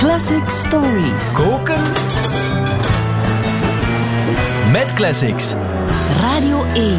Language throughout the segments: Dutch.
Classic Stories. Koken met classics. Radio 1.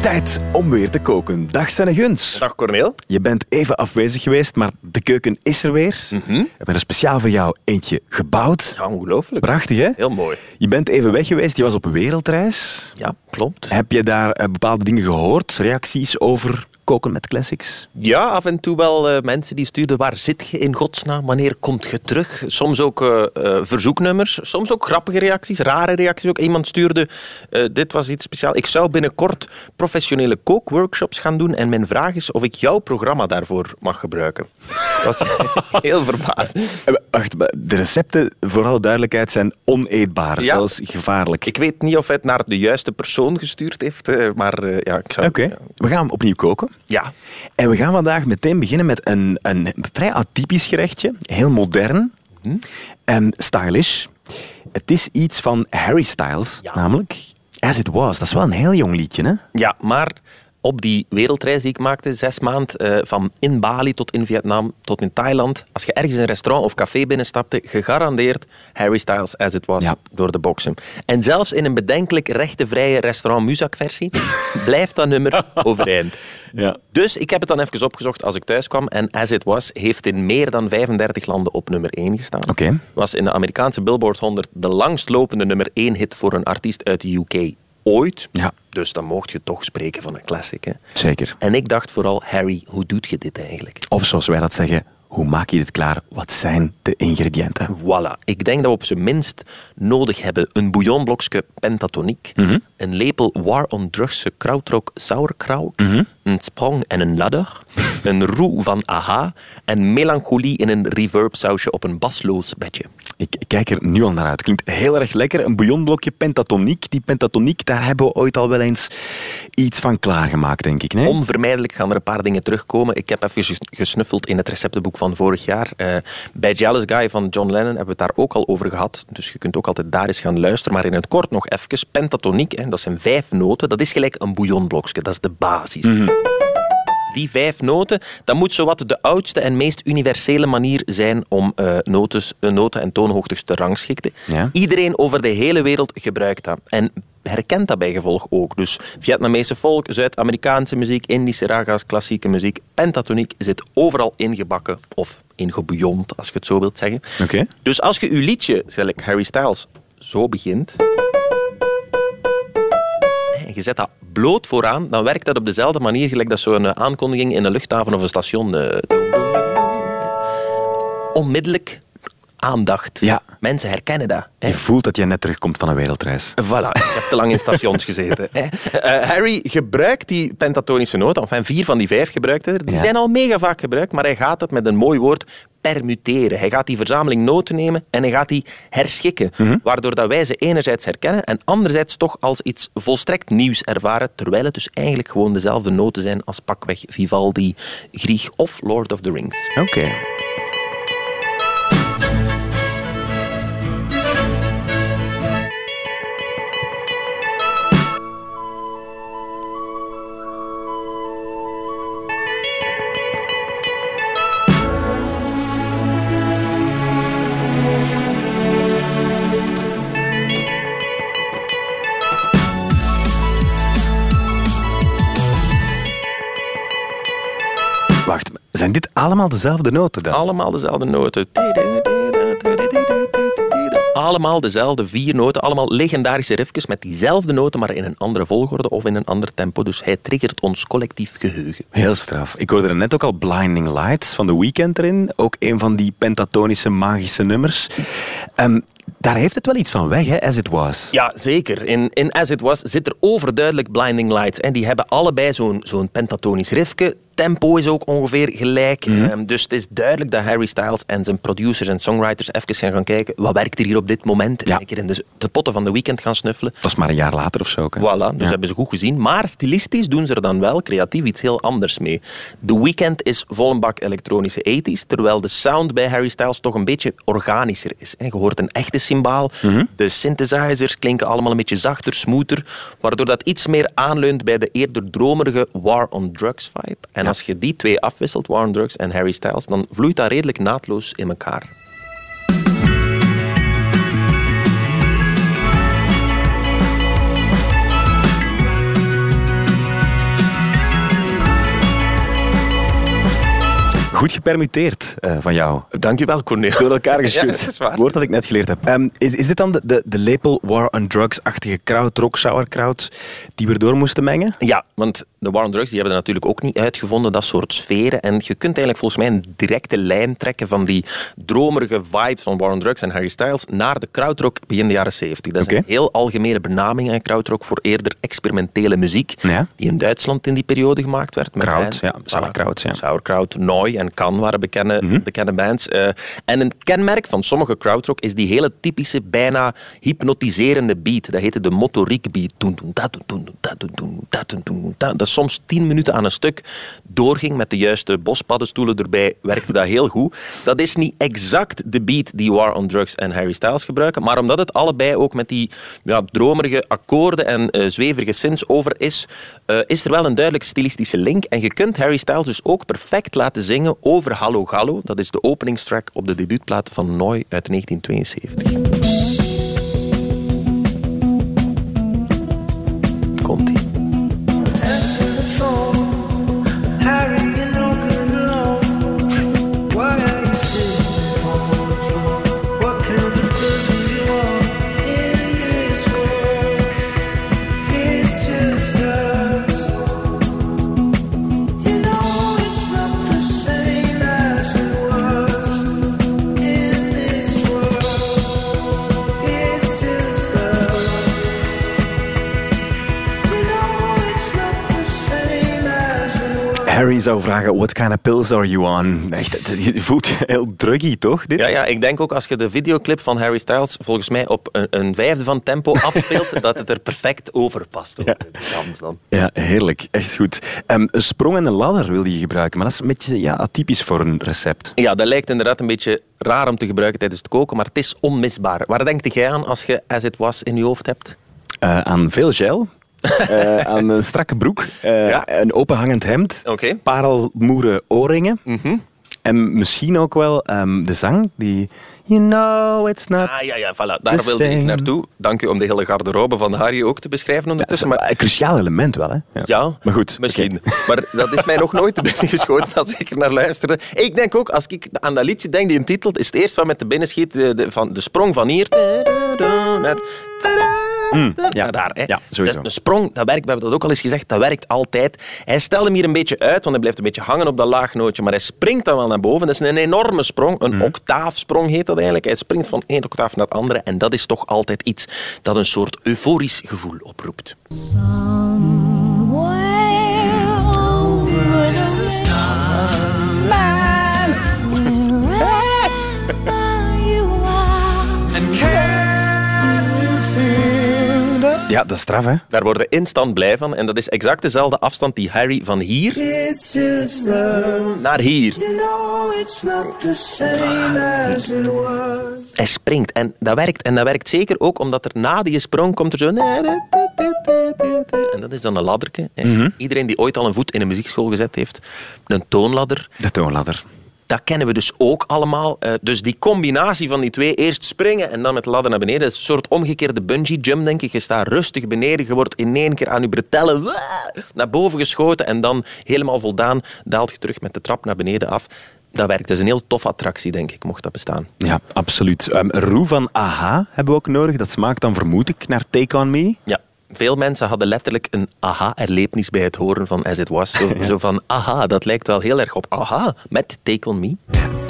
Tijd om weer te koken. Dag Sanne Guns. Dag Corneel. Je bent even afwezig geweest, maar de keuken is er weer. Mhm. We hebben er speciaal voor jou eentje gebouwd. Ja, ongelooflijk. Prachtig, hè? Heel mooi. Je bent even weg geweest, je was op wereldreis. Ja, klopt. Heb je daar eh, bepaalde dingen gehoord, reacties over koken met classics? Ja, af en toe wel eh, mensen die stuurden waar zit je in godsnaam, wanneer komt je terug? Soms ook eh, eh, verzoeknummers, soms ook grappige reacties, rare reacties ook. Iemand stuurde, eh, dit was iets speciaals. Ik zou binnenkort professionele kookworkshops gaan doen en mijn vraag is of ik jouw programma daarvoor mag gebruiken. Dat was heel verbaasd. Wacht, de recepten, voor alle duidelijkheid, zijn oneetbaar, Ja. zelfs gevaarlijk. Ik weet niet of hij het naar de juiste persoon gestuurd heeft, eh, maar eh, ja, ik zou... Oké, we gaan opnieuw koken. Ja. En we gaan vandaag meteen beginnen met een, een vrij atypisch gerechtje. Heel modern en stylish. Het is iets van Harry Styles, Ja. namelijk As It Was. Dat is wel een heel jong liedje, hè? Ja, maar op die wereldreis die ik maakte, zes maand, eh, van in Bali tot in Vietnam tot in Thailand, als je ergens een restaurant of café binnenstapte, gegarandeerd Harry Styles as it was Ja. door de boksen. En zelfs in een bedenkelijk rechtenvrije restaurant Muzak versie blijft dat nummer overeind. Ja. Dus ik heb het dan even opgezocht als ik thuis kwam. En As It Was heeft in meer dan 35 landen op nummer 1 gestaan. Was in de Amerikaanse Billboard 100 de langstlopende nummer 1 hit voor een artiest uit de UK ooit. Ja. Dus dan mocht je toch spreken van een classic. Hè? Zeker. En ik dacht vooral, Harry, hoe doet je dit eigenlijk? Of zoals wij dat zeggen, hoe maak je dit klaar? Wat zijn de ingrediënten? Voilà. Ik denk dat we op zijn minst nodig hebben een bouillonblokje pentatoniek, een lepel War on Drugs krautrock sauerkraut, een sprong en een ladder, een roe van aha en melancholie in een reverb sausje op een basloos bedje. Ik, ik kijk er nu al naar uit. Klinkt heel erg lekker. Een bouillonblokje pentatoniek. Die pentatoniek, daar hebben we ooit al wel eens iets van klaargemaakt, denk ik. Nee? Onvermijdelijk gaan er een paar dingen terugkomen. Ik heb even ges- gesnuffeld in het receptenboek van vorig jaar. Eh, bij Jealous Guy van John Lennon hebben we het daar ook al over gehad. Dus je kunt ook altijd daar eens gaan luisteren. Maar in het kort nog even. Pentatoniek, hè, dat zijn vijf noten. Dat is gelijk een bouillonblokje. Dat is de basis. Die vijf noten, dat moet zowat de oudste en meest universele manier zijn om notes, eh, noten en toonhoogtes te rangschikken. Ja. Iedereen over de hele wereld gebruikt dat. En herkent dat bij gevolg ook. Dus Vietnamese volk, Zuid-Amerikaanse muziek, Indische raga's, klassieke muziek. Pentatoniek zit overal ingebakken of ingebouillond, als je het zo wilt zeggen. Oké. Dus als je je liedje, gelijk Harry Styles, zo begint... en je zet dat bloot vooraan, dan werkt dat op dezelfde manier gelijk dat zo'n eh, aankondiging in een luchthaven of een station... eh, onmiddellijk aandacht. Ja. Mensen herkennen dat. hè. Je voelt dat je net terugkomt van een wereldreis. Voilà, ik heb te lang in stations gezeten. hè. Eh, Harry gebruikt die pentatonische noten, enfin vier van die vijf gebruikt hij er. Die Ja. zijn al mega vaak gebruikt, maar hij gaat het met een mooi woord permuteren. Hij gaat die verzameling noten nemen en hij gaat die herschikken. Waardoor dat wij ze enerzijds herkennen en anderzijds toch als iets volstrekt nieuws ervaren, terwijl het dus eigenlijk gewoon dezelfde noten zijn als pakweg Vivaldi, Grieg of Lord of the Rings. Oké. Zijn dit allemaal dezelfde noten dan? Allemaal dezelfde noten. Allemaal dezelfde vier noten, allemaal legendarische riffjes met diezelfde noten, maar in een andere volgorde of in een ander tempo. Dus hij triggert ons collectief geheugen. Heel straf. Ik hoorde er net ook al Blinding Lights van The Weeknd erin. Ook een van die pentatonische magische nummers. Ehm, daar heeft het wel iets van weg, hè, As It Was. Ja, zeker. In, in As It Was zit er overduidelijk Blinding Lights. En die hebben allebei zo'n zo'n pentatonisch riffje. Tempo is ook ongeveer gelijk. Ehm, dus het is duidelijk dat Harry Styles en zijn producers en songwriters even gaan gaan kijken wat werkt er hier op dit moment. Ja. En een keer in de, de potten van The Weeknd gaan snuffelen. Dat is maar een jaar later of zo. hè? Voilà, dus Ja. hebben ze goed gezien. Maar stilistisch doen ze er dan wel creatief iets heel anders mee. The Weeknd is vol een bak elektronische 80s, terwijl de sound bij Harry Styles toch een beetje organischer is. Je hoort een echte cymbaal. De synthesizers klinken allemaal een beetje zachter, smoother, waardoor dat iets meer aanleunt bij de eerder dromerige War on Drugs vibe. En als je die twee afwisselt, War on Drugs en Harry Styles, dan vloeit dat redelijk naadloos in elkaar. Goed gepermuteerd eh, van jou. Dankjewel, Cornel. Door elkaar geschud. ja. Woord dat ik net geleerd heb. Ehm, is, is dit dan de, de, lepel War on Drugs-achtige kraut, rock sauerkraut, die we door moesten mengen? Ja, want de War on Drugs die hebben dat natuurlijk ook niet uitgevonden, dat soort sferen. En je kunt eigenlijk volgens mij een directe lijn trekken van die dromerige vibes van War on Drugs en Harry Styles naar de krautrock begin de jaren 70. Dat is een heel algemene benaming aan krautrock voor eerder experimentele muziek Ja. die in Duitsland in die periode gemaakt werd. met Kraut, ja, sauerkraut, ja. Mhm. Sauerkraut, Noi en Kan waren bekende, bekende bands. Eh, en een kenmerk van sommige krautrock is die hele typische, bijna hypnotiserende beat. Dat heette de motoriek beat. Doen, doen, soms tien minuten aan een stuk doorging met de juiste bospaddenstoelen erbij, werkte dat heel goed. Dat is niet exact de beat die War on Drugs en Harry Styles gebruiken, maar omdat het allebei ook met die ja, dromerige akkoorden en eh, zweverige synths over is, eh, is er wel een duidelijk stilistische link. En je kunt Harry Styles dus ook perfect laten zingen over Hallo Gallo. Dat is de openingstrack op de debuutplaat van Noi uit 1972. Zou vragen, what kind of pills are you on? Echt, je voelt je heel druggy, toch? Dit? Ja, ja, ik denk ook als je de videoclip van Harry Styles volgens mij op een, een vijfde van tempo afspeelt, dat het er perfect over past. dan. Ja, heerlijk. Echt goed. Ehm, een sprong en een ladder wil je gebruiken, maar dat is een beetje ja, atypisch voor een recept. Ja, dat lijkt inderdaad een beetje raar om te gebruiken tijdens het koken, maar het is onmisbaar. Waar denk jij aan als je As It Was in je hoofd hebt? Eh, aan veel gel, eh, aan een strakke broek, eh, Ja. een openhangend hemd, Oké. parelmoeren oorringen en misschien ook wel ehm, de zang die... You know it's not... Ah ja, ja, voilà. Daar wilde ik naartoe. Dank u om de hele garderobe van Harry ook te beschrijven ondertussen. een, maar een cruciaal element wel, hè? Ja, Maar goed, Misschien. Maar dat is mij nog nooit te binnen geschoten als ik er naar luisterde. Ik denk ook, als ik aan dat liedje denk, die een titel, is het eerst wat met de binnen schiet, de, de- van de sprong van hier naar, ja. naar daar. Hè. Ja, sowieso. Dus een sprong, dat werkt, we hebben dat ook al eens gezegd, dat werkt altijd. Hij stelt hem hier een beetje uit, want hij blijft een beetje hangen op dat laagnootje, maar hij springt dan wel naar boven. Dat is een enorme sprong, een Mhm. octaafsprong heet dat eigenlijk. Hij springt van één octaaf naar het andere en dat is toch altijd iets dat een soort euforisch gevoel oproept. Ja, dat is straf, hè? Daar worden instant blij van. En dat is exact dezelfde afstand die Harry van hier naar hier. You know it's not the same as it was. Hij springt. En dat werkt. En dat werkt zeker ook omdat er na die sprong komt er zo... En dat is dan een ladderke. hè. Iedereen die ooit al een voet in een muziekschool gezet heeft, een toonladder, De toonladder. Dat kennen we dus ook allemaal. Eh, dus die combinatie van die twee, eerst springen en dan met de ladder naar beneden, dat is een soort omgekeerde bungee jump, denk ik. Je staat rustig beneden, je wordt in één keer aan je bretellen naar boven geschoten en dan helemaal voldaan daalt je terug met de trap naar beneden af. Dat werkt. Dat is een heel tof attractie, denk ik, mocht dat bestaan. Ja, absoluut. Ehm roe van AHA hebben we ook nodig. Dat smaakt dan, vermoed ik, naar Take On Me. Ja. Veel mensen hadden letterlijk een aha-erlevenis bij het horen van As It Was. Zo, zo van, aha, dat lijkt wel heel erg op aha, met Take On Me.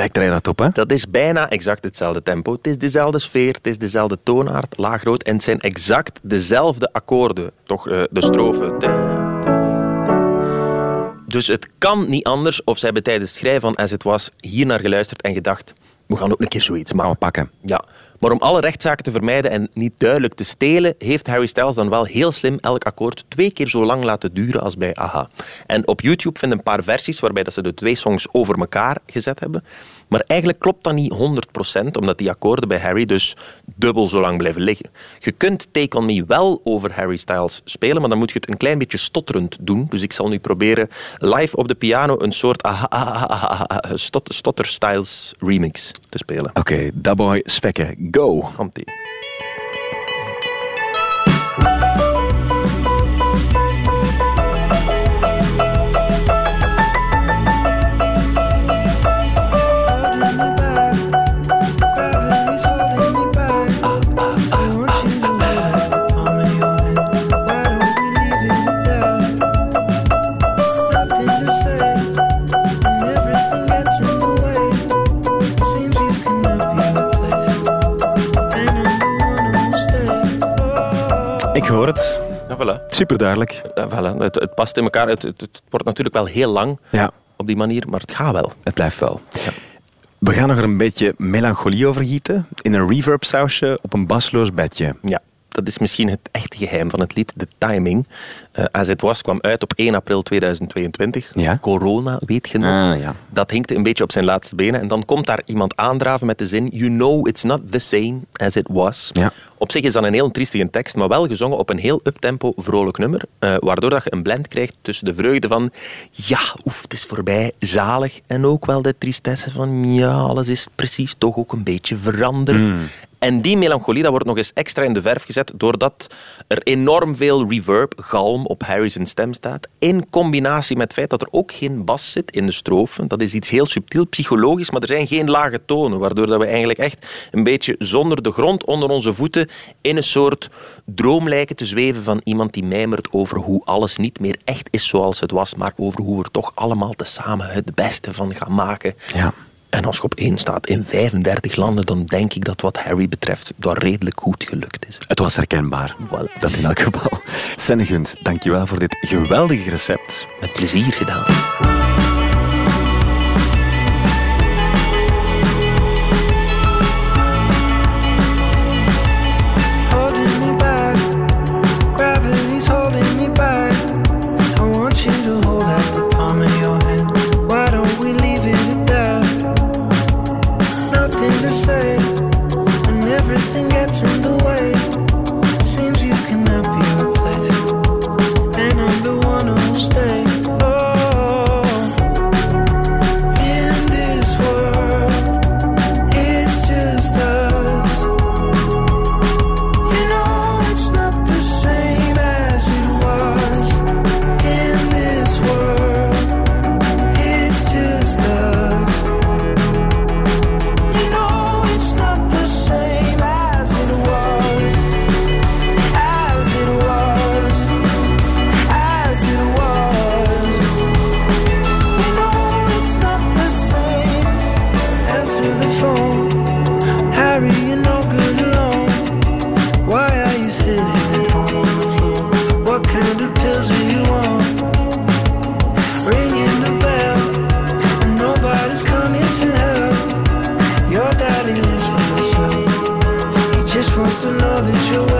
Lijkt er inderdaad op, hè? Dat is bijna exact hetzelfde tempo. Het is dezelfde sfeer, het is dezelfde toonaard, laag, rood. En het zijn exact dezelfde akkoorden. Toch eh, de strofe. Dus het kan niet anders. Of ze hebben tijdens het schrijven van As It Was hier naar geluisterd en gedacht... We gaan ook een keer zoiets maken. Gaan we pakken. Ja, maar om alle rechtszaken te vermijden en niet duidelijk te stelen, heeft Harry Styles dan wel heel slim elk akkoord twee keer zo lang laten duren als bij AHA. En op YouTube vinden een paar versies waarbij dat ze de twee songs over elkaar gezet hebben. Maar eigenlijk klopt dat niet 100%, omdat die akkoorden bij Harry dus dubbel zo lang blijven liggen. Je kunt Take On Me wel over Harry Styles spelen, maar dan moet je het een klein beetje stotterend doen. Dus ik zal nu proberen live op de piano een soort aha, aha, aha, aha, stot, Stotter Styles remix te spelen. Oké, Daboy Svekke, Go! Humpty. Hoor het. Ja, voilà. Super duidelijk. Ja, voilà. Het, het past in elkaar. Het, het, het wordt natuurlijk wel heel lang Ja, op die manier, maar het gaat wel. het blijft wel. We gaan nog er een beetje melancholie over gieten. In een reverb sausje op een basloos bedje. Ja, dat is misschien het echte geheim van het lied, de timing. Eh As It Was kwam uit op 1 april 2022. Ja. Corona, weet je nog? Ah, ja. Dat hinkte een beetje op zijn laatste benen. En dan komt daar iemand aandraven met de zin... You know it's not the same as it was. Ja. Op zich is dat een heel triestige tekst, maar wel gezongen op een heel uptempo, vrolijk nummer. eh, waardoor dat je een blend krijgt tussen de vreugde van... Ja, oef, het is voorbij, zalig. En ook wel de tristesse van... Ja, alles is precies toch ook een beetje veranderd. En die melancholie dat wordt nog eens extra in de verf gezet doordat er enorm veel reverb, galm op Harry's stem staat. In combinatie met het feit dat er ook geen bas zit in de strofen. Dat is iets heel subtiel, psychologisch, maar er zijn geen lage tonen. Waardoor dat we eigenlijk echt een beetje zonder de grond onder onze voeten in een soort droom lijken te zweven van iemand die mijmert over hoe alles niet meer echt is zoals het was, maar over hoe we er toch allemaal tezamen het beste van gaan maken. Ja. En als je op één staat in 35 landen, dan denk ik dat wat Harry betreft dat redelijk goed gelukt is. Het was herkenbaar. Voilà. Dat in elk geval. Sennegunt, dankjewel voor dit geweldige recept. Met plezier gedaan. Everything gets in the just wants to know that you're.